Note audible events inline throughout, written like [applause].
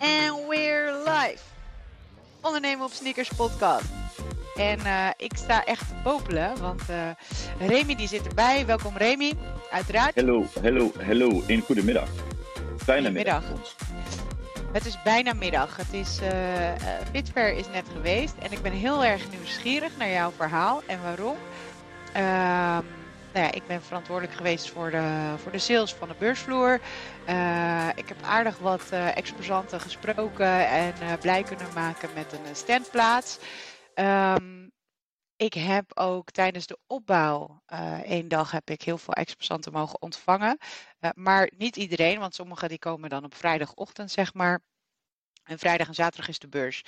And we're live. Ondernemen op Sneakers podcast. En uh, ik sta echt te popelen, want uh, Remy die zit erbij. Welkom Remy, uiteraard. Hallo, hallo, hallo. Een goedemiddag. Bijna middag. Het is bijna middag. Het is, uh, Fitfair is net geweest en ik ben heel erg nieuwsgierig naar jouw verhaal en waarom. Ehm, nou ja, ik ben verantwoordelijk geweest voor de, voor de sales van de beursvloer. Uh, ik heb aardig wat uh, exposanten gesproken en uh, blij kunnen maken met een standplaats. Um, ik heb ook tijdens de opbouw, één dag heb ik heel veel exposanten mogen ontvangen. maar niet iedereen, want sommigen die komen dan op vrijdagochtend, zeg maar. En vrijdag en zaterdag is de beurs.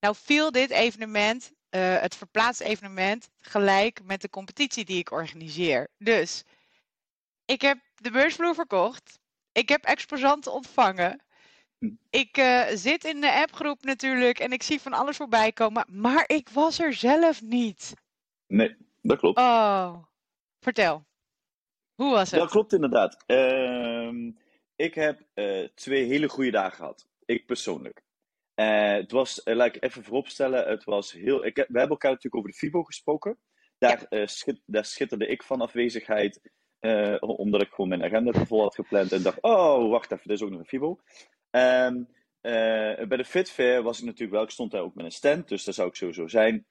Nou viel dit evenement uh, het verplaatst evenement gelijk met de competitie die ik organiseer. Dus ik heb de beursvloer verkocht. Ik heb exposanten ontvangen. Hm. Ik uh, zit in de appgroep natuurlijk en ik zie van alles voorbij komen. Maar ik was er zelf niet. Nee, dat klopt. Oh, vertel. Hoe was het? Dat klopt inderdaad. Uh, ik heb uh, twee hele goede dagen gehad. Ik persoonlijk. Uh, het was, uh, laat ik even vooropstellen, het was heel... Ik, we hebben elkaar natuurlijk over de FIBO gesproken. Daar, ja. uh, schit, daar schitterde ik van afwezigheid, omdat ik gewoon mijn agenda te vol had gepland en dacht, oh, wacht even, dit is ook nog een FIBO. Um, bij de Fit Fair was ik natuurlijk wel, ik stond daar ook met een stand, dus daar zou ik sowieso zijn.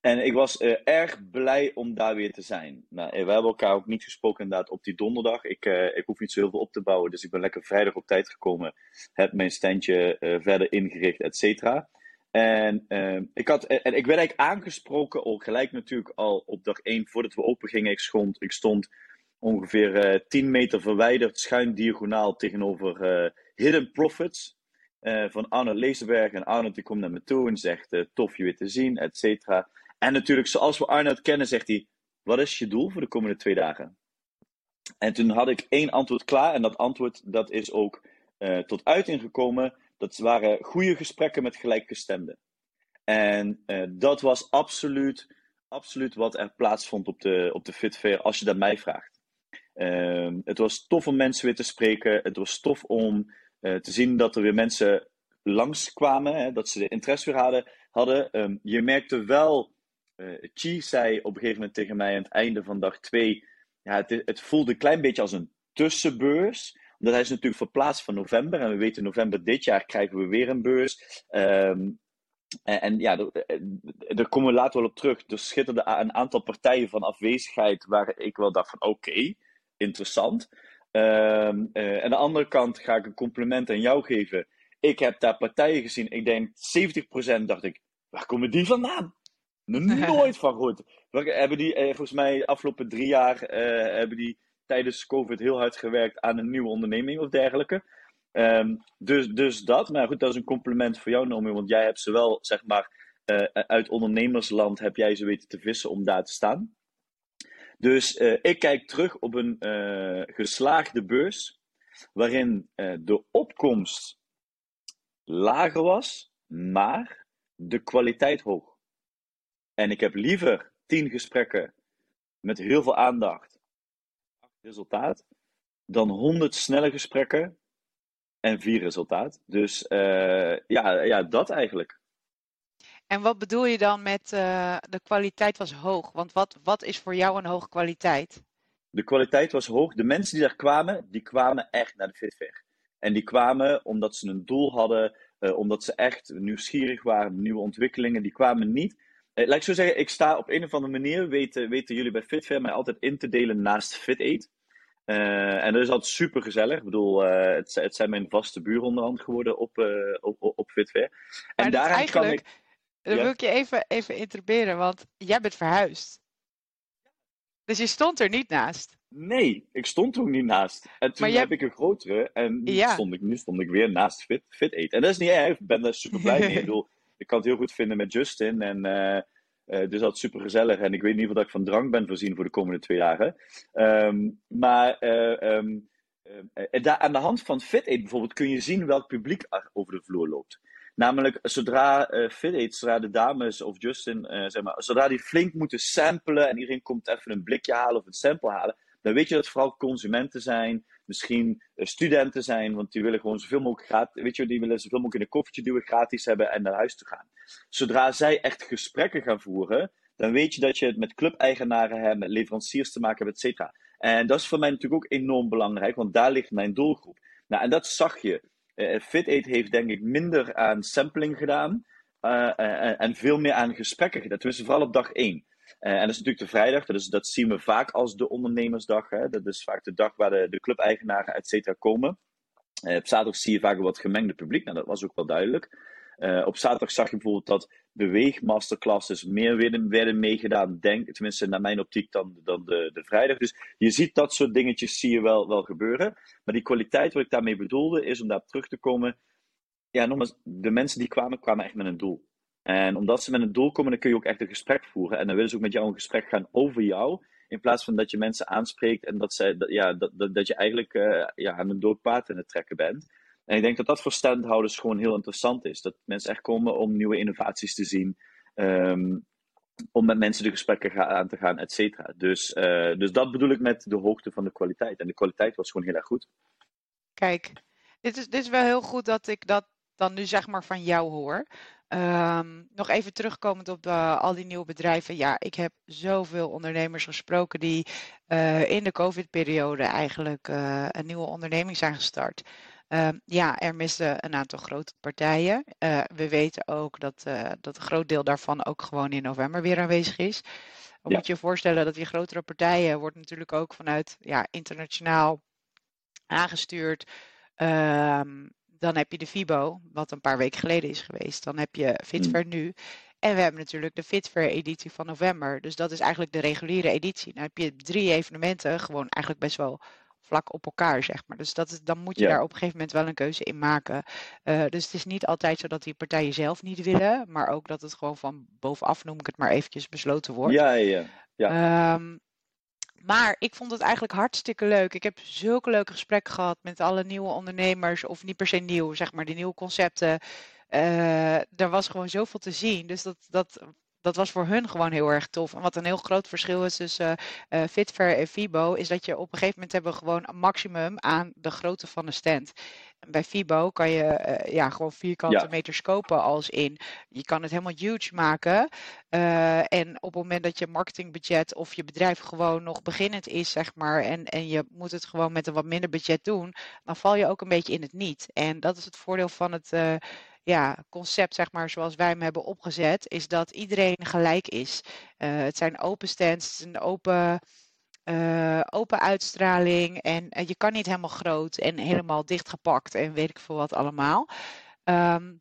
En ik was uh, erg blij om daar weer te zijn. Nou, we hebben elkaar ook niet gesproken inderdaad op die donderdag. Ik, uh, ik hoef niet zo heel veel op te bouwen, dus ik ben lekker vrijdag op tijd gekomen. Heb mijn standje verder ingericht, et cetera. En, ik had, en ik werd eigenlijk aangesproken, al gelijk natuurlijk al op dag 1 voordat we open gingen. Ik stond, ik stond ongeveer 10 meter verwijderd, schuin diagonaal tegenover Hidden Profits. van Arne Leesenberg. En Arne die komt naar me toe en zegt: Tof je weer te zien, et cetera. En natuurlijk, zoals we Arnoud kennen, zegt hij: Wat is je doel voor de komende twee dagen? En toen had ik één antwoord klaar. En dat antwoord dat is ook uh, tot uiting gekomen. Dat waren goede gesprekken met gelijkgestemden. En uh, dat was absoluut, absoluut wat er plaatsvond op de, op de Fit Fair, als je dat mij vraagt. Uh, het was tof om mensen weer te spreken. Het was tof om uh, te zien dat er weer mensen langskwamen. Hè, dat ze de interesse weer hadden. hadden. Um, je merkte wel uh, Chi zei op een gegeven moment tegen mij aan het einde van dag 2: ja, het, het, voelde een klein beetje als een tussenbeurs. Omdat hij is natuurlijk verplaatst van november. En we weten, november dit jaar krijgen we weer een beurs. Um, en, en, ja, daar komen we later wel op terug. Er schitterden een aantal partijen van afwezigheid waar ik wel dacht van oké, interessant. Um, aan de andere kant ga ik een compliment aan jou geven. Ik heb daar partijen gezien, ik denk 70% dacht ik, waar komen die vandaan? [laughs] Nooit van gehoord. We hebben die, eh, volgens mij, afgelopen drie jaar eh, hebben die tijdens COVID heel hard gewerkt aan een nieuwe onderneming of dergelijke. Um, dus, dus dat. Maar goed, dat is een compliment voor jou, Nomi. Want jij hebt ze wel, zeg maar, uh, uit ondernemersland heb jij ze weten te vissen om daar te staan. Dus uh, ik kijk terug op een uh, geslaagde beurs. Waarin de opkomst lager was, maar de kwaliteit hoog. En ik heb liever tien gesprekken met heel veel aandacht, resultaat, dan honderd snelle gesprekken en vier resultaat. Dus uh, ja, ja, dat eigenlijk. En wat bedoel je dan met uh, de kwaliteit was hoog? Want wat, wat is voor jou een hoge kwaliteit? De kwaliteit was hoog. De mensen die daar kwamen, die kwamen echt naar de Fitfair. En die kwamen omdat ze een doel hadden, uh, omdat ze echt nieuwsgierig waren, nieuwe ontwikkelingen. Die kwamen niet laat ik zo zeggen, ik sta op een of andere manier, weten, weten jullie bij FitFair mij altijd in te delen naast FitAid. Uh, en dat is altijd super gezellig. Ik bedoel, uh, het, het, zijn mijn vaste buren onderhand geworden op, uh, op, op FitFair. En daar kan ik. Dan ja. wil ik je even, even want jij bent verhuisd. Dus je stond er niet naast. Nee, ik stond er ook niet naast. En toen heb ik een grotere en nu, ja. stond ik, nu stond ik weer naast Fit, fit Eat. En dat is niet erg, ik ben daar super blij mee. [laughs] ik bedoel, ik kan het heel goed vinden met Justin. En uh, uh, dus dat super gezellig. En ik weet in ieder dat ik van drank ben voorzien voor de komende twee dagen. Um, maar uh, um, daar, aan de hand van FitAid bijvoorbeeld kun je zien welk publiek er over de vloer loopt. Namelijk, zodra uh, FitAid, zodra de dames of Justin, zeg maar, zodra die flink moeten samplen en iedereen komt even een blikje halen of een sample halen, dan weet je dat het vooral consumenten zijn, misschien eh, studenten zijn, want die willen gewoon zoveel mogelijk gratis, weet je, die willen zoveel mogelijk in een koffietje duwen, gratis hebben en naar huis toe gaan. Zodra zij echt gesprekken gaan voeren, dan weet je dat je het met clubeigenaren hebt, met leveranciers te maken hebt, et cetera. En dat is voor mij natuurlijk ook enorm belangrijk, want daar ligt mijn doelgroep. Nou, en dat zag je. Uh, Fit8 heeft denk ik minder aan sampling gedaan uh, en veel meer aan gesprekken gedaan. Tenminste, vooral op dag 1. En dat is natuurlijk de vrijdag, dat, is, dat zien we vaak als de ondernemersdag. Hè? Dat is vaak de dag waar de, de clubeigenaren, et cetera, komen. op zaterdag zie je vaak een wat gemengde publiek. Nou, dat was ook wel duidelijk. Uh, op zaterdag zag je bijvoorbeeld dat beweegmasterclasses meer werden, werden meegedaan, denk, tenminste naar mijn optiek, dan, dan de, de vrijdag. Dus je ziet dat soort dingetjes zie je wel, wel gebeuren. Maar die kwaliteit wat ik daarmee bedoelde, is om daar terug te komen. Ja, nogmaals, de mensen die kwamen, kwamen echt met een doel. En omdat ze met een doel komen, dan kun je ook echt een gesprek voeren. En dan willen ze ook met jou een gesprek gaan over jou. In plaats van dat je mensen aanspreekt en dat, zij, ja, dat, dat, dat je eigenlijk uh, ja, aan een dood paard in het trekken bent. En ik denk dat dat voor standhouders gewoon heel interessant is. Dat mensen echt komen om nieuwe innovaties te zien. Um, om met mensen de gesprekken aan te gaan, et cetera. Dus, uh, dus dat bedoel ik met de hoogte van de kwaliteit. En de kwaliteit was gewoon heel erg goed. Kijk, dit is, dit is wel heel goed dat ik dat dan nu zeg maar van jou hoor. Um, nog even terugkomend op de, al die nieuwe bedrijven. Ja, ik heb zoveel ondernemers gesproken die uh, in de COVID-periode eigenlijk uh, een nieuwe onderneming zijn gestart. Um, ja, er missen een aantal grote partijen. We weten ook dat, dat een groot deel daarvan ook gewoon in november weer aanwezig is. Dan ja. moet je je voorstellen dat die grotere partijen wordt natuurlijk ook vanuit ja, internationaal aangestuurd. Um, dan heb je de FIBO, wat een paar weken geleden is geweest. Dan heb je Fitver mm. nu. En we hebben natuurlijk de Fitver editie van november. Dus dat is eigenlijk de reguliere editie. Dan heb je drie evenementen, gewoon eigenlijk best wel vlak op elkaar, zeg maar. Dus dat is, dan moet je ja. daar op een gegeven moment wel een keuze in maken. Uh, dus het is niet altijd zo dat die partijen zelf niet willen, maar ook dat het gewoon van bovenaf, noem ik het maar eventjes, besloten wordt. Ja, ja, ja. Um, maar ik vond het eigenlijk hartstikke leuk. Ik heb zulke leuke gesprekken gehad met alle nieuwe ondernemers, of niet per se nieuw, zeg maar, die nieuwe concepten. Uh, er was gewoon zoveel te zien. Dus dat, dat dat was voor hun gewoon heel erg tof. En wat een heel groot verschil is tussen uh, Fitver en Fibo, is dat je op een gegeven moment hebben gewoon een maximum aan de grootte van de stand. En bij Fibo kan je uh, ja, gewoon vierkante ja. meters kopen als in. Je kan het helemaal huge maken. Uh, en op het moment dat je marketingbudget of je bedrijf gewoon nog beginnend is, zeg maar, en, en je moet het gewoon met een wat minder budget doen, dan val je ook een beetje in het niet. En dat is het voordeel van het ja, concept, zeg maar, zoals wij hem hebben opgezet, is dat iedereen gelijk is. Uh, het zijn open stands, een open, uh, open uitstraling en uh, je kan niet helemaal groot en helemaal dichtgepakt en weet ik veel wat allemaal. Um,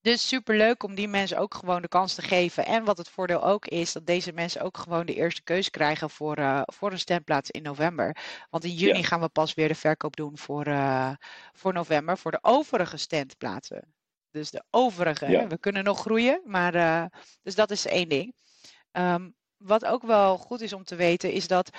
dus super leuk om die mensen ook gewoon de kans te geven. En wat het voordeel ook is, dat deze mensen ook gewoon de eerste keus krijgen voor, uh, voor een standplaats in november. Want in juni ja. gaan we pas weer de verkoop doen voor, uh, voor november, voor de overige standplaatsen. Dus de overige. Ja. We kunnen nog groeien, maar uh, dus dat is één ding. Um, wat ook wel goed is om te weten, is dat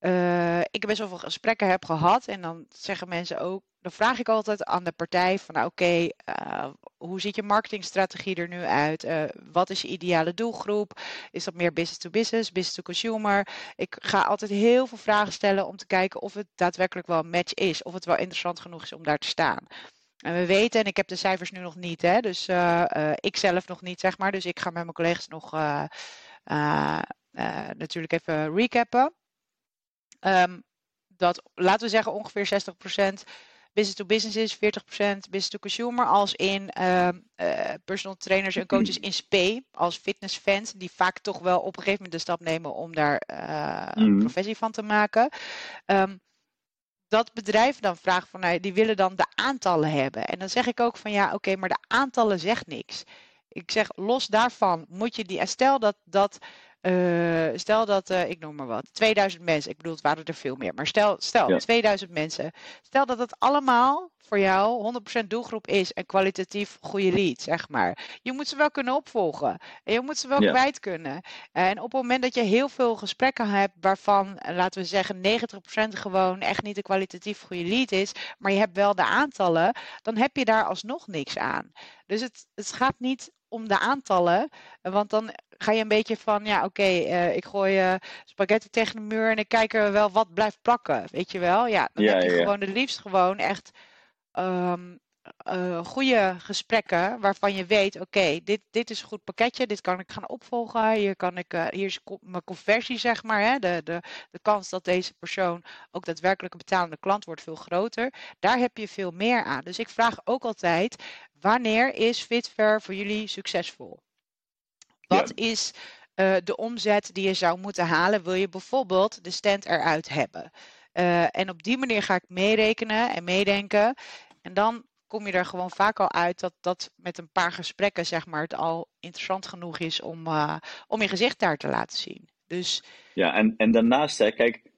uh, ik best wel veel gesprekken heb gehad. En dan zeggen mensen ook, dan vraag ik altijd aan de partij van nou, oké, okay, uh, hoe ziet je marketingstrategie er nu uit? Uh, wat is je ideale doelgroep? Is dat meer business to business, business to consumer? Ik ga altijd heel veel vragen stellen om te kijken of het daadwerkelijk wel een match is. Of het wel interessant genoeg is om daar te staan. En we weten, en ik heb de cijfers nu nog niet, hè, dus uh, uh, ik zelf nog niet, zeg maar. Dus ik ga met mijn collega's nog uh, natuurlijk even recappen. Um, dat, laten we zeggen, ongeveer 60% business to business is, 40% business to consumer, als in personal trainers en coaches in SP, als fitnessfans, die vaak toch wel op een gegeven moment de stap nemen om daar een professie van te maken. Um, dat bedrijven dan vragen van, nou, die willen dan de aantallen hebben. En dan zeg ik ook van, ja, oké, maar de aantallen zegt niks. Ik zeg, los daarvan moet je die, stel dat, dat uh, stel dat, uh, ik noem maar wat, 2000 mensen, ik bedoel, het waren er veel meer, maar stel, stel ja. 2000 mensen, stel dat het allemaal voor jou 100% doelgroep is en kwalitatief goede lead, zeg maar. Je moet ze wel kunnen opvolgen en je moet ze wel ja. kwijt kunnen. En op het moment dat je heel veel gesprekken hebt waarvan, laten we zeggen, 90% gewoon echt niet de kwalitatief goede lead is, maar je hebt wel de aantallen, dan heb je daar alsnog niks aan. Dus het, het gaat niet om de aantallen. Want dan ga je een beetje van, ja oké, eh, ik gooi uh, spaghetti tegen de muur en ik kijk er wel wat blijft plakken. Weet je wel? Ja, dan heb je gewoon het liefst gewoon echt um, uh, goede gesprekken waarvan je weet, oké, dit, dit is een goed pakketje, dit kan ik gaan opvolgen, hier, kan ik, uh, hier is mijn conversie, zeg maar. Hè? De, de, de kans dat deze persoon ook daadwerkelijk een betalende klant wordt veel groter. Daar heb je veel meer aan. Dus ik vraag ook altijd, wanneer is Fitver voor jullie succesvol? Wat is uh, de omzet die je zou moeten halen? Wil je bijvoorbeeld de stand eruit hebben? en op die manier ga ik meerekenen en meedenken. En dan kom je er gewoon vaak al uit dat dat met een paar gesprekken, zeg maar, het al interessant genoeg is om, uh, om je gezicht daar te laten zien. Dus... Ja, en, en daarnaast, hè, kijk,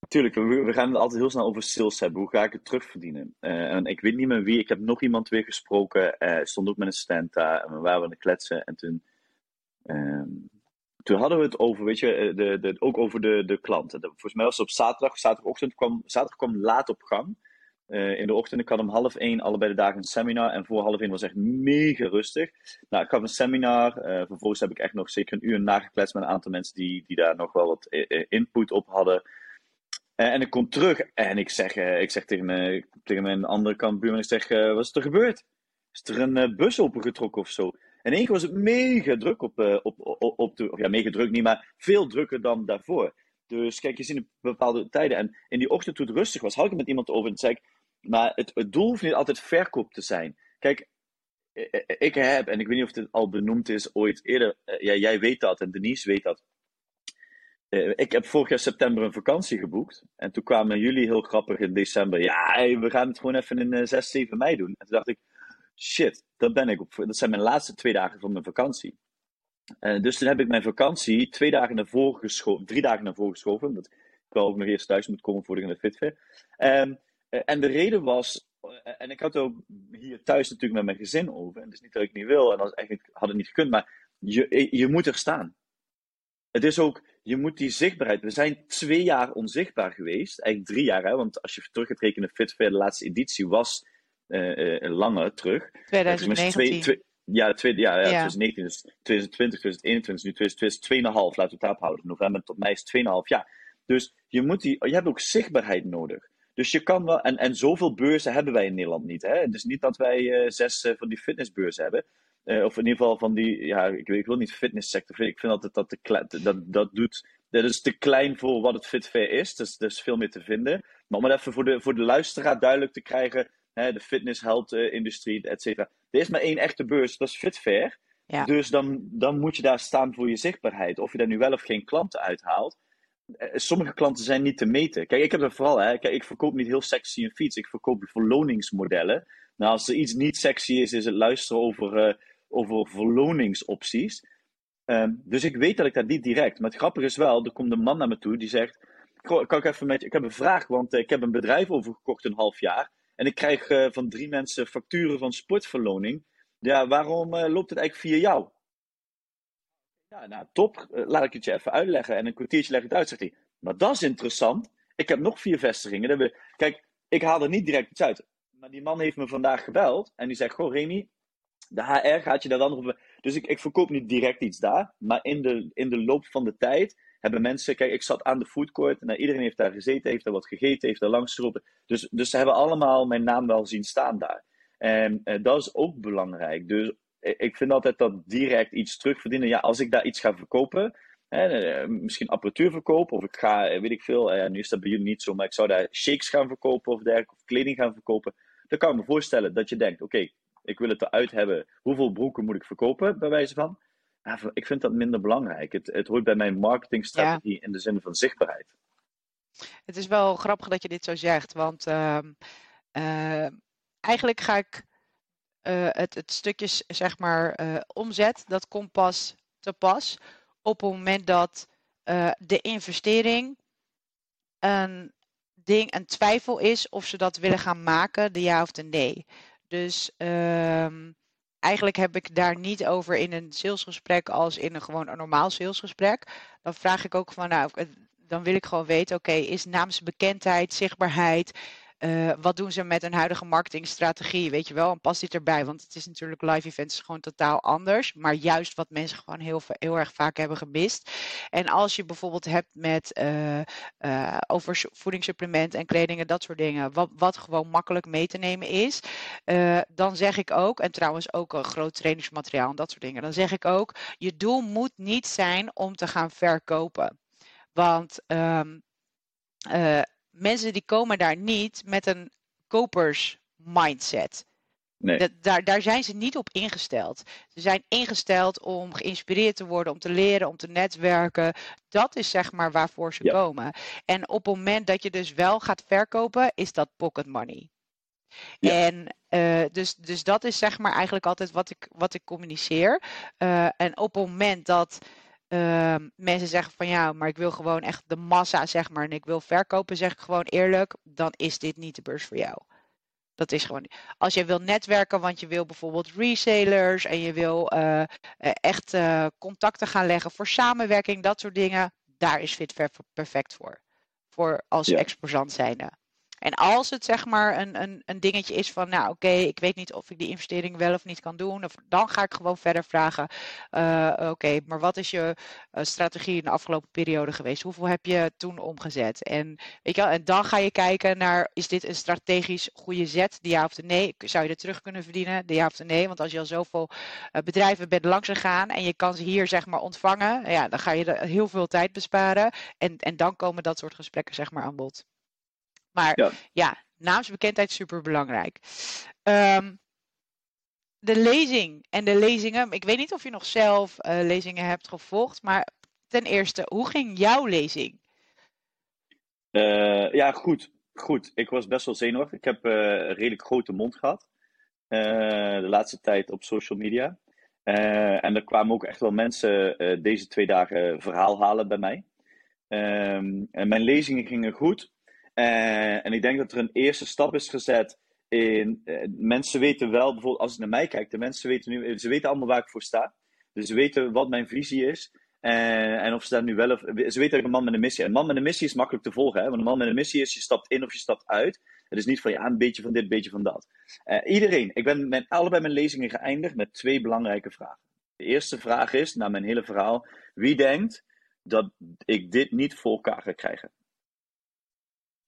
natuurlijk, we, gaan het altijd heel snel over sales hebben. Hoe ga ik het terugverdienen? Uh, en ik weet niet meer wie, ik heb nog iemand weer gesproken, uh, stond ook met een stand daar, en we waren aan het kletsen. En toen, ehm, toen hadden we het over, weet je, de, de, ook over de, de klant. Volgens mij was het op zaterdag, zaterdagochtend kwam, zaterdag kwam laat op gang. Uh, in de ochtend, ik had om half één allebei de dagen een seminar. En voor half één was echt mega rustig. Nou, ik gaf een seminar. Uh, vervolgens heb ik echt nog zeker een uur nagekletst met een aantal mensen die, die daar nog wel wat uh, input op hadden. en ik kom terug en ik zeg, ik zeg tegen, mijn, tegen mijn andere kant buurman, ik zeg, wat is er gebeurd? Is er een bus opengetrokken of zo? En één keer was het mega druk op, op, op, op de, of ja, mega druk niet, maar veel drukker dan daarvoor. Dus kijk, je ziet bepaalde tijden. En in die ochtend toen het rustig was, had ik met iemand over en zei maar het, het doel hoeft niet altijd verkoop te zijn. Kijk, ik heb, en ik weet niet of dit al benoemd is ooit eerder, eh, ja, jij weet dat en Denise weet dat. Eh, ik heb vorig jaar september een vakantie geboekt. En toen kwamen jullie heel grappig in december. Ja, we gaan het gewoon even in 6, eh, 7 mei doen. En toen dacht ik, shit, dat ben ik op. Dat zijn mijn laatste twee dagen van mijn vakantie. dus toen heb ik mijn vakantie twee dagen naar voren geschoven, drie dagen naar voren geschoven. Omdat ik wel ook nog eerst thuis moet komen voordat ik naar de eh, en de reden was, eh, en ik had het ook hier thuis natuurlijk met mijn gezin over. En het is niet dat ik niet wil, en dat eigenlijk had het niet gekund, maar je, eh, je moet er staan. Het is ook, je moet die zichtbaarheid. We zijn twee jaar onzichtbaar geweest, eigenlijk drie jaar, hè, want als je terug gaat rekenen, Fit de laatste editie was uh, uh, langer terug. 2019. Twee, ja, tweede, ja, ja, 2019, dus 2020, 2021, nu 2022, 2,5, laten we het daarop houden. November tot mei is 2,5 jaar. Dus je, moet die, je hebt ook zichtbaarheid nodig. Dus je kan wel, en, en zoveel beurzen hebben wij in Nederland niet. Hè? Het is niet dat wij uh, zes uh, van die fitnessbeurzen hebben. Uh, of in ieder geval van die, ja, ik, ik wil niet fitnesssector. Ik vind altijd dat te dat, dat doet, dat is te klein voor wat het Fitfair is. Dus er is veel meer te vinden. Maar om het even voor de, voor de luisteraar duidelijk te krijgen, hè, de fitness, health industrie, et cetera. Er is maar één echte beurs, dat is Fitfair. Ja. Dus dan, dan moet je daar staan voor je zichtbaarheid. Of je daar nu wel of geen klanten uithaalt. Eh, sommige klanten zijn niet te meten. Kijk, ik heb er vooral, hè, kijk, ik verkoop niet heel sexy een fiets. Ik verkoop verloningsmodellen. Nou, als er iets niet sexy is, is het luisteren over, uh, over verloningsopties. Um, dus ik weet dat ik dat niet direct. Maar het grappige is wel, er komt een man naar me toe die zegt: kan ik even met ik heb een vraag, want uh, ik heb een bedrijf overgekocht een half jaar. En ik krijg van drie mensen facturen van sportverloning. Ja, waarom loopt het eigenlijk via jou? Nou, top. Eh, laat ik het je even uitleggen. En een kwartiertje leg ik het uit, zegt hij. Maar dat is interessant. Ik heb nog vier vestigingen. We... Kijk, ik haal er niet direct iets uit. Maar die man heeft me vandaag gebeld. En die zegt, goh Remy, de HR gaat je daar dan op... Dus ik, ik verkoop niet direct iets daar. Maar in de, in de loop van de tijd hebben mensen... Kijk, ik zat aan de foodcourt. En iedereen heeft daar gezeten, heeft daar wat gegeten, heeft daar langs geroepen. Dus, dus ze hebben allemaal mijn naam wel zien staan daar. En uh, dat is ook belangrijk. Dus ik vind altijd dat direct iets terugverdienen. Ja, als ik daar iets ga verkopen, hè, eh, misschien apparatuur verkopen, of ik ga, eh, weet ik veel, eh, nu is dat bij jullie niet zo, maar ik zou daar shakes gaan verkopen of dergelijke, of kleding gaan verkopen. Dan kan ik me voorstellen dat je denkt: oké, ik wil het eruit hebben. Hoeveel broeken moet ik verkopen, bij wijze van? Ja, ik vind dat minder belangrijk. Het, het hoort bij mijn marketingstrategie in de zin van zichtbaarheid. Het is wel grappig dat je dit zo zegt, want uh, uh, eigenlijk ga ik uh, het, het stukje zeg maar uh, omzet, dat komt pas te pas op het moment dat uh, de investering een ding, een twijfel is of ze dat willen gaan maken, de ja of de nee. Dus um, eigenlijk heb ik daar niet over in een salesgesprek als in een gewoon een normaal salesgesprek. Dan vraag ik ook van, nou, dan wil ik gewoon weten, oké, okay, is naamsbekendheid, zichtbaarheid, uh, wat doen ze met hun huidige marketingstrategie? Weet je wel, en past dit erbij? Want het is natuurlijk live events gewoon totaal anders. Maar juist wat mensen gewoon heel, heel erg vaak hebben gemist. En als je bijvoorbeeld hebt met uh, over voedingssupplementen en kledingen, dat soort dingen. Wat, wat gewoon makkelijk mee te nemen is. dan zeg ik ook, en trouwens ook een groot trainingsmateriaal en dat soort dingen. Dan zeg ik ook, je doel moet niet zijn om te gaan verkopen. Want uh, mensen die komen daar niet met een kopers mindset. Nee. Dat, daar, daar zijn ze niet op ingesteld. Ze zijn ingesteld om geïnspireerd te worden, om te leren, om te netwerken. Dat is zeg maar waarvoor ze komen. En op het moment dat je dus wel gaat verkopen, is dat pocket money. Ja. En uh, dus, dus dat is zeg maar eigenlijk altijd wat ik, wat ik communiceer. Uh, en op het moment dat uh, mensen zeggen van ja, maar ik wil gewoon echt de massa, zeg maar, en ik wil verkopen, zeg ik gewoon eerlijk, dan is dit niet de beurs voor jou. Dat is gewoon. Als je wil netwerken, want je wil bijvoorbeeld resellers en je wil uh, echt uh, contacten gaan leggen voor samenwerking, dat soort dingen, daar is Fitver perfect voor. Voor als ja. exposant zijnde. En als het zeg maar een, een, een dingetje is van, nou oké, ik weet niet of ik die investering wel of niet kan doen, dan ga ik gewoon verder vragen, uh, oké, maar wat is je uh, strategie in de afgelopen periode geweest? Hoeveel heb je toen omgezet? En, weet je wel, en dan ga je kijken naar, is dit een strategisch goede zet, de ja of de nee? Zou je er terug kunnen verdienen, de ja of de nee? Want als je al zoveel uh, bedrijven bent langs gegaan en je kan ze hier zeg maar ontvangen, ja, dan ga je er heel veel tijd besparen. En, en dan komen dat soort gesprekken zeg maar aan bod. Maar ja, ja naamsbekendheid is super belangrijk. Um, de lezing en de lezingen. Ik weet niet of je nog zelf uh, lezingen hebt gevolgd, maar ten eerste, hoe ging jouw lezing? Uh, ja, goed. Goed. Ik was best wel zenuwachtig. Ik heb uh, een redelijk grote mond gehad. de laatste tijd op social media. en er kwamen ook echt wel mensen deze twee dagen verhaal halen bij mij. Um, en mijn lezingen gingen goed. Uh, en ik denk dat er een eerste stap is gezet in. Uh, mensen weten wel, bijvoorbeeld als je naar mij kijkt, de mensen weten nu, ze weten allemaal waar ik voor sta. Dus ze weten wat mijn visie is. En, en of ze daar nu wel. Ze weten dat ik een man met een missie. Een man met een missie is makkelijk te volgen. Hè? Want een man met een missie is: je stapt in of je stapt uit. Het is niet van ja, een beetje van dit, een beetje van dat. Iedereen. Ik ben met allebei mijn lezingen geëindigd met twee belangrijke vragen. De eerste vraag is, na mijn hele verhaal: wie denkt dat ik dit niet voor elkaar ga krijgen?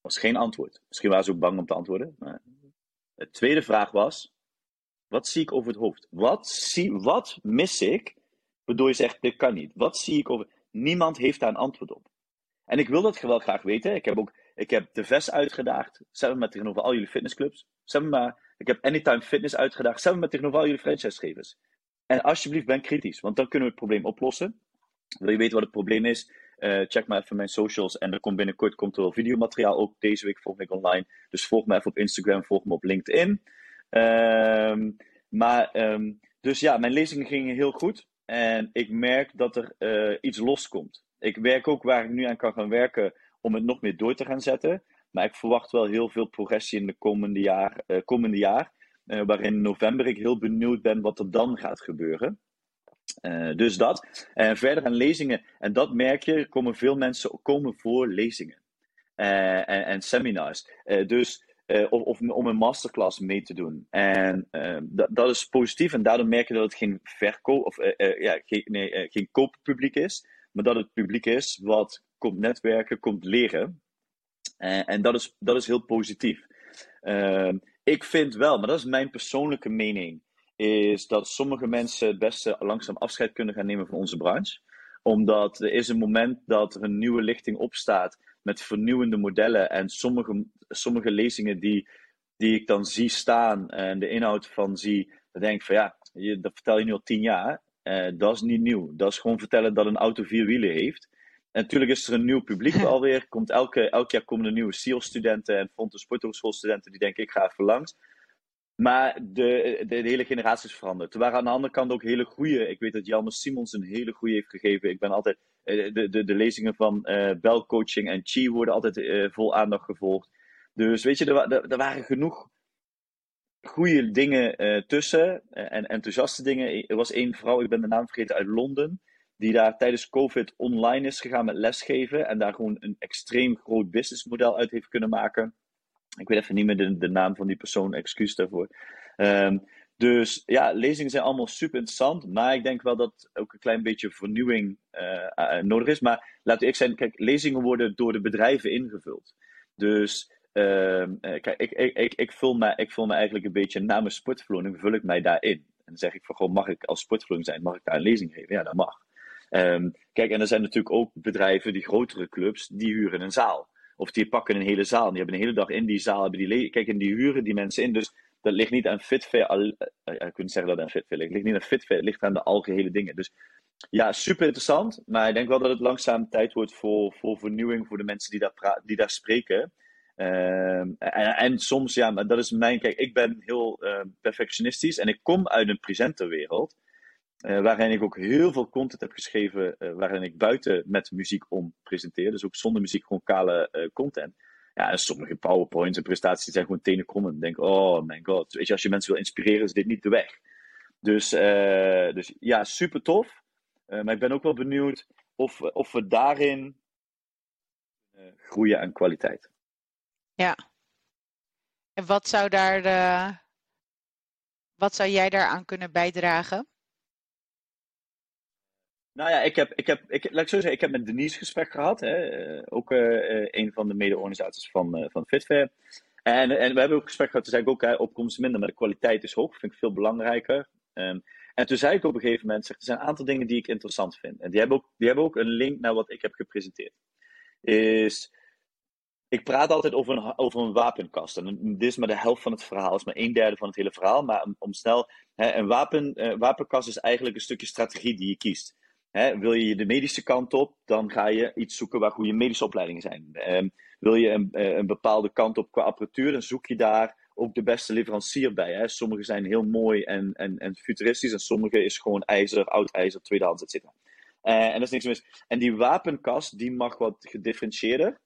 Was geen antwoord. Misschien waren ze ook bang om te antwoorden. Maar... De tweede vraag was: wat zie ik over het hoofd? Wat, zie, wat mis ik? Waardoor je zegt: dit kan niet. Wat zie ik over. Niemand heeft daar een antwoord op. En ik wil dat wel graag weten. Ik heb ook ik heb de VES uitgedaagd, samen met tegenover al jullie fitnessclubs. Samen maar, ik heb Anytime Fitness uitgedaagd, samen met tegenover al jullie franchisegevers. En alsjeblieft, ben kritisch, want dan kunnen we het probleem oplossen. Wil je weten wat het probleem is? Uh, check maar even mijn socials. En er komt binnenkort komt er wel videomateriaal ook deze week volgende week online. Dus volg me even op Instagram, volg me op LinkedIn. Um, maar, um, dus ja, mijn lezingen gingen heel goed. En ik merk dat er uh, iets loskomt. Ik werk ook waar ik nu aan kan gaan werken om het nog meer door te gaan zetten. Maar ik verwacht wel heel veel progressie in de komende jaar. Uh, komende jaar waarin in november ik heel benieuwd ben wat er dan gaat gebeuren. Uh, dus dat. En verder aan lezingen. En dat merk je, komen veel mensen komen voor lezingen. Uh, en, en, seminars. Uh, dus, of, of, om een masterclass mee te doen. En dat, dat is positief. En daardoor merk je dat het geen verkoop of ja, geen, nee, geen kooppubliek is. Maar dat het publiek is wat komt netwerken, komt leren. en dat is, dat is heel positief. ik vind wel, maar dat is mijn persoonlijke mening is dat sommige mensen het beste langzaam afscheid kunnen gaan nemen van onze branche. Omdat er is een moment dat er een nieuwe lichting opstaat met vernieuwende modellen. En sommige, sommige lezingen die, die ik dan zie staan en de inhoud van zie, dan denk ik van ja, je, dat vertel je nu al tien jaar. Uh, dat is niet nieuw. Dat is gewoon vertellen dat een auto vier wielen heeft. En natuurlijk is er een nieuw publiek [laughs] alweer. Komt elke, elk jaar komen er nieuwe SEAL-studenten en Fonte Sporthogeschoolstudenten die denken ik ga even langs. Maar de, de, hele generatie is veranderd. Er waren aan de andere kant ook hele goede. Ik weet dat Jelme Simons een hele goede heeft gegeven. Ik ben altijd. Eh, de, de, de lezingen van uh, Bell Coaching en Chi worden altijd uh, vol aandacht gevolgd. Dus weet je, er, er, waren genoeg goede dingen tussen. en enthousiaste dingen. Er was één vrouw, ik ben de naam vergeten, uit Londen. Die daar tijdens COVID online is gegaan met lesgeven. En daar gewoon een extreem groot businessmodel uit heeft kunnen maken. Ik weet even niet meer de, de naam van die persoon, excuus daarvoor. Um, dus ja, lezingen zijn allemaal super interessant. Maar ik denk wel dat ook een klein beetje vernieuwing uh, nodig is. Maar laten ik zijn, kijk, lezingen worden door de bedrijven ingevuld. Dus uh, kijk, ik, ik, ik, ik, vul me, ik vul me eigenlijk een beetje namens sportverloning, vul ik mij daarin. En dan zeg ik van, gewoon, mag ik als sportverloning zijn, mag ik daar een lezing geven? Ja, dat mag. Um, kijk, en er zijn natuurlijk ook bedrijven, die grotere clubs, die huren een zaal. Of die pakken een hele zaal. Die hebben een hele dag in die zaal. Hebben die Kijk, en die huren die mensen in. Dus dat ligt niet aan Fitfair. Al, je kunt zeggen dat aan Fitfair ligt. Het ligt niet aan Fitfair, het ligt aan de algehele dingen. Dus ja, super interessant. Maar ik denk wel dat het langzaam tijd wordt voor, voor vernieuwing voor de mensen die daar, die daar spreken. Ehm, en, soms, ja, maar dat is mijn. Kijk, ik ben heel uh, perfectionistisch en ik kom uit een presenterwereld. Uh, waarin ik ook heel veel content heb geschreven, uh, waarin ik buiten met muziek om presenteer. Dus ook zonder muziek gewoon kale content. Ja, en sommige PowerPoints en presentaties zijn gewoon tenen krommen. Denk, oh mijn god. Weet je, als je mensen wil inspireren, is dit niet de weg. Dus, dus ja, super tof. Maar ik ben ook wel benieuwd of, of we daarin groeien aan kwaliteit. Ja. En wat zou daar de, wat zou jij daaraan kunnen bijdragen? Nou ja, ik heb, ik heb, ik, laat ik zo zeggen, ik heb met Denise gesprek gehad. Hè, eh, ook uh, een van de mede-organisaties van, van Fitfair. En, en we hebben ook gesprek gehad, toen zei ik ook, hè, opkomst minder, maar de kwaliteit is hoog. vind ik veel belangrijker. Um, en toen zei ik op een gegeven moment, zeg, er zijn een aantal dingen die ik interessant vind. En die hebben ook, die hebben ook een link naar wat ik heb gepresenteerd. Is, ik praat altijd over een, over een wapenkast. En dit is maar de helft van het verhaal, is maar een derde van het hele verhaal. Maar om, om snel, hè, een wapen, wapenkast is eigenlijk een stukje strategie die je kiest. Hè, wil je de medische kant op, dan ga je iets zoeken waar goede medische opleidingen zijn. Um, wil je een, eh, een, bepaalde kant op qua apparatuur, dan zoek je daar ook de beste leverancier bij. Hè. Sommige zijn heel mooi en, en, en futuristisch, en sommige is gewoon ijzer, oud ijzer, tweedehands, etc. Uh, en dat is niks mis. En die wapenkast, die mag wat gedifferentieerder.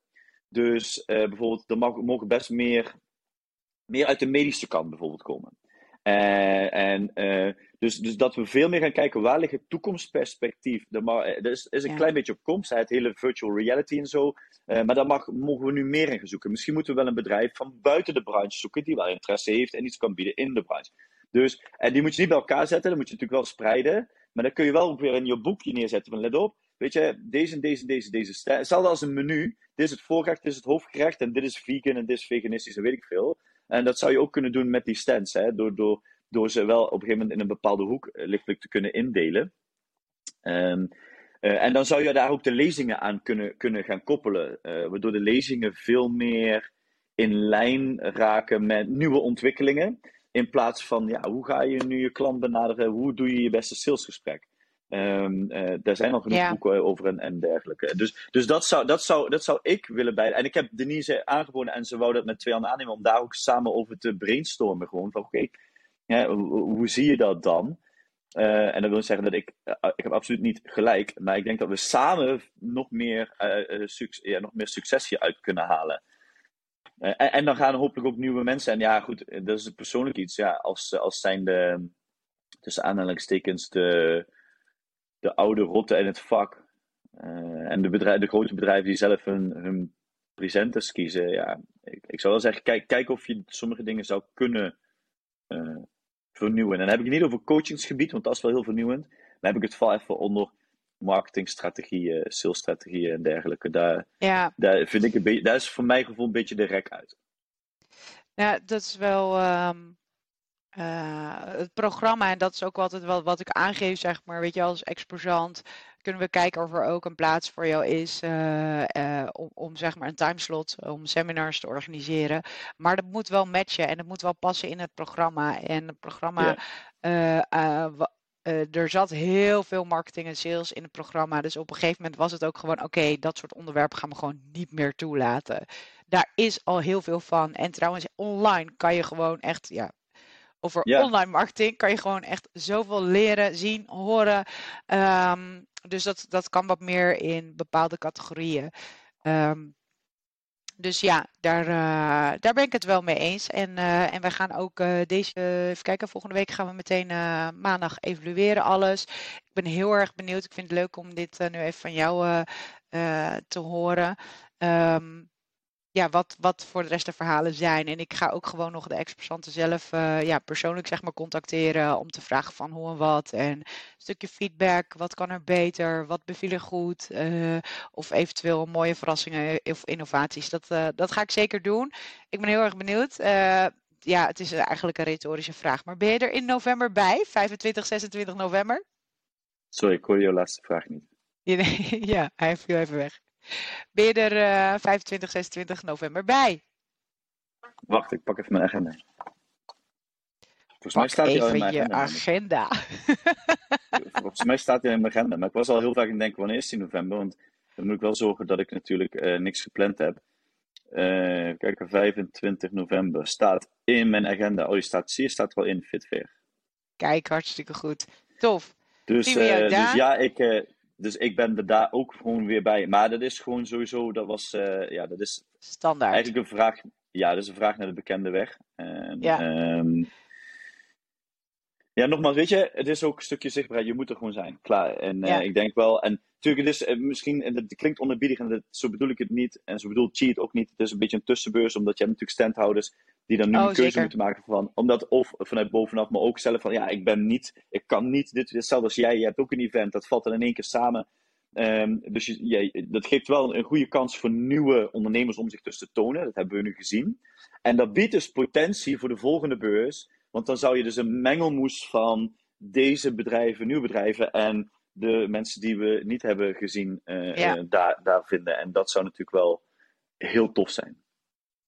Dus uh, bijvoorbeeld, er mag, mogen best meer, meer uit de medische kant bijvoorbeeld komen. Uh, en dus, dus dat we veel meer gaan kijken waar ligt het toekomstperspectief. Er is, is een klein beetje op komst, het hele virtual reality en zo. Uh, maar daar mag, mogen we nu meer in gaan zoeken. Misschien moeten we wel een bedrijf van buiten de branche zoeken die wel interesse heeft en iets kan bieden in de branche. Dus, en die moet je niet bij elkaar zetten, dat moet je natuurlijk wel spreiden. Maar dan kun je wel ook weer in je boekje neerzetten van let op. Weet je, deze en deze en deze, deze. Hetzelfde als een menu. Dit is het voorgerecht, dit is het hoofdgerecht en dit is vegan en dit is veganistisch en weet ik veel. En dat zou je ook kunnen doen met die stands. Hè? Door, door door ze wel op een gegeven moment in een bepaalde hoek eh, lichtelijk te kunnen indelen. Um, uh, en dan zou je daar ook de lezingen aan kunnen, kunnen gaan koppelen, uh, waardoor de lezingen veel meer in lijn raken met nieuwe ontwikkelingen. In plaats van, ja, hoe ga je nu je klant benaderen? Hoe doe je je beste salesgesprek? Um, uh, daar zijn al genoeg ja. boeken over en, en dergelijke. Dus, dus dat, zou, dat, zou, dat zou ik willen bij. En ik heb Denise aangeboden en ze wou dat met twee handen aannemen om daar ook samen over te brainstormen. Gewoon van oké, okay, hoe, hoe, zie je dat dan? Uh, en dat wil zeggen dat ik, uh, ik heb absoluut niet gelijk, maar ik denk dat we samen nog meer, succes, ja, nog meer succes hieruit kunnen halen. En, en, dan gaan er hopelijk ook nieuwe mensen. En ja, goed, dat is persoonlijk iets. Ja, als, als zijn de, tussen aanhalingstekens, de, de oude rotten in het vak. en de, bedrijf, de grote bedrijven die zelf hun, hun presenters kiezen. Ja, ik, ik zou wel zeggen, kijk, kijk of je sommige dingen zou kunnen vernieuwen. En dan heb ik het niet over coachingsgebied, want dat is wel heel vernieuwend. Maar heb ik het vooral even onder marketingstrategieën, salesstrategieën en dergelijke. Daar, ja. daar vind ik een beetje, daar is voor mijn gevoel een beetje de rek uit. Ja, dat is wel um, uh, het programma en dat is ook altijd wel wat ik aangeef, zeg maar, weet je, als exposant kunnen we kijken of er ook een plaats voor jou is uh, uh, om, om, zeg maar een timeslot, om seminars te organiseren. Maar dat moet wel matchen en dat moet wel passen in het programma. En het programma, er zat heel veel marketing en sales in het programma. Dus op een gegeven moment was het ook gewoon, oké, dat soort onderwerpen gaan we gewoon niet meer toelaten. Daar is al heel veel van. En trouwens, online kan je gewoon echt, ja, over online marketing kan je gewoon echt zoveel leren, zien, horen. Um, dus dat, dat kan wat meer in bepaalde categorieën. Um, dus ja, daar, uh, daar ben ik het wel mee eens. En, uh, en wij gaan ook uh, deze, even kijken, volgende week gaan we meteen maandag evalueren alles. Ik ben heel erg benieuwd. Ik vind het leuk om dit nu even van jou te horen. Um, ja, wat, wat voor de rest de verhalen zijn. En ik ga ook gewoon nog de exposanten zelf uh, ja, persoonlijk zeg maar, contacteren om te vragen van hoe en wat. En een stukje feedback, wat kan er beter, wat beviel er goed. Uh, of eventueel mooie verrassingen of innovaties. Dat, uh, dat ga ik zeker doen. Ik ben heel erg benieuwd. ja, het is eigenlijk een retorische vraag. Maar ben je er in november bij? 25, 26 november? Sorry, ik hoor je laatste vraag niet. [laughs] ja, hij viel even weg. Ben je er uh, 25, 26 november bij? Wacht, ik pak even mijn agenda. Volgens mij staat al in mijn agenda. [laughs] Volgens mij staat hij in mijn agenda. Maar ik was al heel vaak in denken, wanneer is die november? Want dan moet ik wel zorgen dat ik natuurlijk uh, niks gepland heb. Uh, kijk, 25 november staat in mijn agenda. Oh, je staat, zie je, staat er al in, Fitfair. Kijk, hartstikke goed. Tof. Dus, uh, dus ja, ik, dus ik ben er daar ook gewoon weer bij. Maar dat is gewoon sowieso, dat was, uh, ja, dat is standaard. Eigenlijk een vraag, ja, dat is een vraag naar de bekende weg. En, ja. Um, ja, nogmaals, weet je, het is ook een stukje zichtbaarheid. Je moet er gewoon zijn, klaar. En ja. uh, ik denk wel, en natuurlijk, het is uh, misschien, en het klinkt onerbiedig en dat, zo bedoel ik het niet. En zo bedoelt Cheat ook niet. Het is een beetje een tussenbeurs, omdat je hebt natuurlijk standhouders die dan nu oh, een keuze zeker. moeten maken van, omdat of vanuit bovenaf, maar ook zelf van, ja, ik ben niet, ik kan niet, dit, hetzelfde als jij, je hebt ook een event, dat valt dan in één keer samen. Um, dus je, je, dat geeft wel een goede kans voor nieuwe ondernemers om zich dus te tonen. Dat hebben we nu gezien. En dat biedt dus potentie voor de volgende beurs. Want dan zou je dus een mengelmoes van deze bedrijven, nieuwe bedrijven en de mensen die we niet hebben gezien uh, ja. uh, daar, daar vinden. En dat zou natuurlijk wel heel tof zijn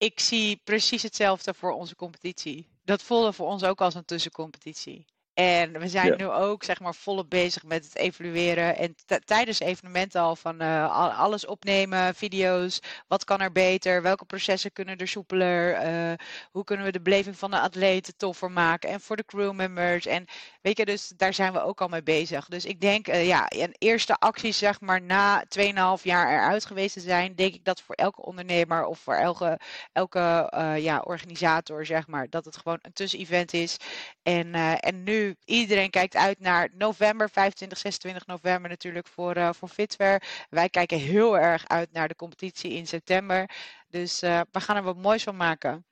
ik zie precies hetzelfde voor onze competitie. Dat voelde voor ons ook als een tussencompetitie. En we zijn nu ook zeg maar volop bezig met het evalueren. En tijdens evenementen al van uh, alles opnemen, video's. Wat kan er beter? Welke processen kunnen er soepeler? Uh, hoe kunnen we de beleving van de atleten toffer maken? En voor de crewmembers. En weet je, dus daar zijn we ook al mee bezig. Dus ik denk, uh, ja, een eerste actie zeg maar na 2,5 jaar eruit geweest te zijn. Denk ik dat voor elke ondernemer of voor elke, elke ja, organisator zeg maar. Dat het gewoon een tussenevent is. En, en nu iedereen kijkt uit naar november, 25, 26 november natuurlijk voor, uh, voor Fitware. Wij kijken heel erg uit naar de competitie in september. Dus uh, we gaan er wat moois van maken.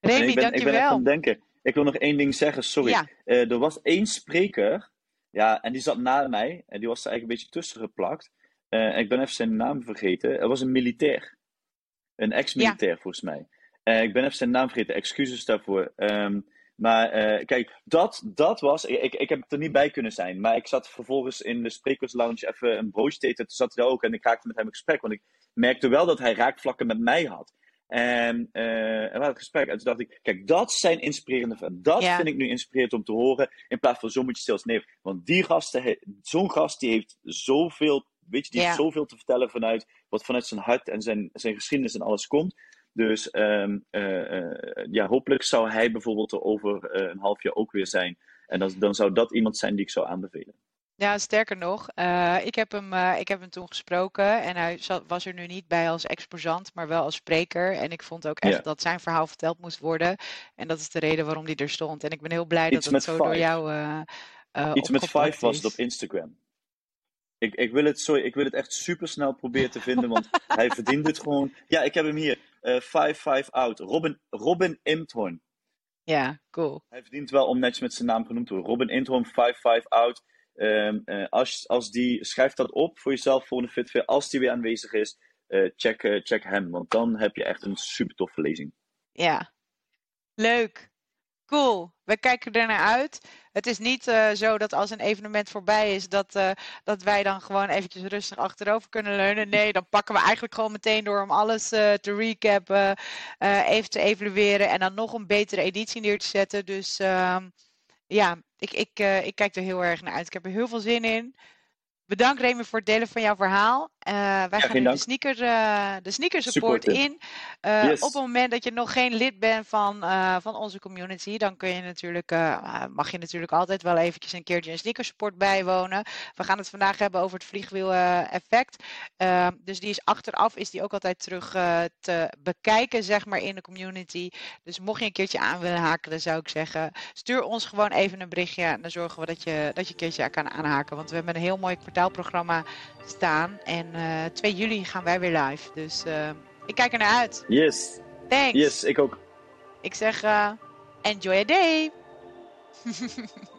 Remy, ik ben, dankjewel. Ik ben even denken. Ik wil nog één ding zeggen, sorry. Ja. Uh, er was één spreker, ja, en die zat na mij. En die was er eigenlijk een beetje tussen geplakt. ik ben even zijn naam vergeten. Er was een militair. Een ex-militair ja. volgens mij. ik ben even zijn naam vergeten, excuses daarvoor. Um, maar uh, kijk, dat, dat was. Ik, ik heb er niet bij kunnen zijn. Maar ik zat vervolgens in de sprekerslounge even een broodje te eten. Toen zat hij daar ook en ik raakte met hem in gesprek. Want ik merkte wel dat hij raakvlakken met mij had. En, uh, en we hadden een gesprek. En toen dacht ik, kijk, dat zijn inspirerende verhalen. Dat ja. vind ik nu inspirerend om te horen. In plaats van zo moet je stil nee. Want die gasten, zo'n gast die heeft zoveel, weet je, die ja. heeft zoveel te vertellen vanuit wat vanuit zijn hart en zijn, zijn geschiedenis en alles komt. Dus um, uh, uh, ja, hopelijk zou hij bijvoorbeeld er over uh, een half jaar ook weer zijn. En dan, dan zou dat iemand zijn die ik zou aanbevelen. Ja, sterker nog, ik, heb hem, ik heb hem toen gesproken en hij zat, was er nu niet bij als exposant, maar wel als spreker. En ik vond ook echt dat zijn verhaal verteld moest worden. En dat is de reden waarom hij er stond. En ik ben heel blij Iets dat het zo five. door jou. Iets met Five was het op Instagram. Ik, ik, wil het, sorry, ik wil het echt super snel proberen te vinden, want [laughs] hij verdient het gewoon. Ja, ik heb hem hier. 5-5 uh, out. Robin, Robin Imthorn. Ja, cool. Hij verdient wel om netjes met zijn naam genoemd te worden. Robin Imthorn, 5-5 out. Um, uh, als, als die, schrijf dat op voor jezelf voor een fitfair. Als die weer aanwezig is, uh, check, uh, check hem. Want dan heb je echt een super toffe lezing. Ja, leuk. Cool, we kijken er naar uit. Het is niet uh, zo dat als een evenement voorbij is, dat, uh, dat wij dan gewoon eventjes rustig achterover kunnen leunen. Nee, dan pakken we eigenlijk gewoon meteen door om alles uh, te recappen, even te evalueren en dan nog een betere editie neer te zetten. Dus ehm, ja, ik, ik, ik kijk er heel erg naar uit. Ik heb er heel veel zin in. Bedankt Remy voor het delen van jouw verhaal. Uh, wij ja, gaan nu de sneaker, uh, de sneaker support in. Uh, yes. Op het moment dat je nog geen lid bent van, van onze community, dan kun je natuurlijk, mag je natuurlijk altijd wel eventjes een keertje een sneaker support bijwonen. We gaan het vandaag hebben over het vliegwiel effect. dus die is achteraf, is die ook altijd terug te bekijken, zeg maar, in de community. Dus mocht je een keertje aan willen haken, dan zou ik zeggen, stuur ons gewoon even een berichtje. En dan zorgen we dat je, dat je een keertje kan aanhaken. Want we hebben een heel mooi kwartaalprogramma staan. En uh, 2 juli gaan wij weer live. Dus uh, Ik kijk er naar uit. Yes. Thanks. Yes, ik ook. Ik zeg, uh, enjoy a day. [laughs]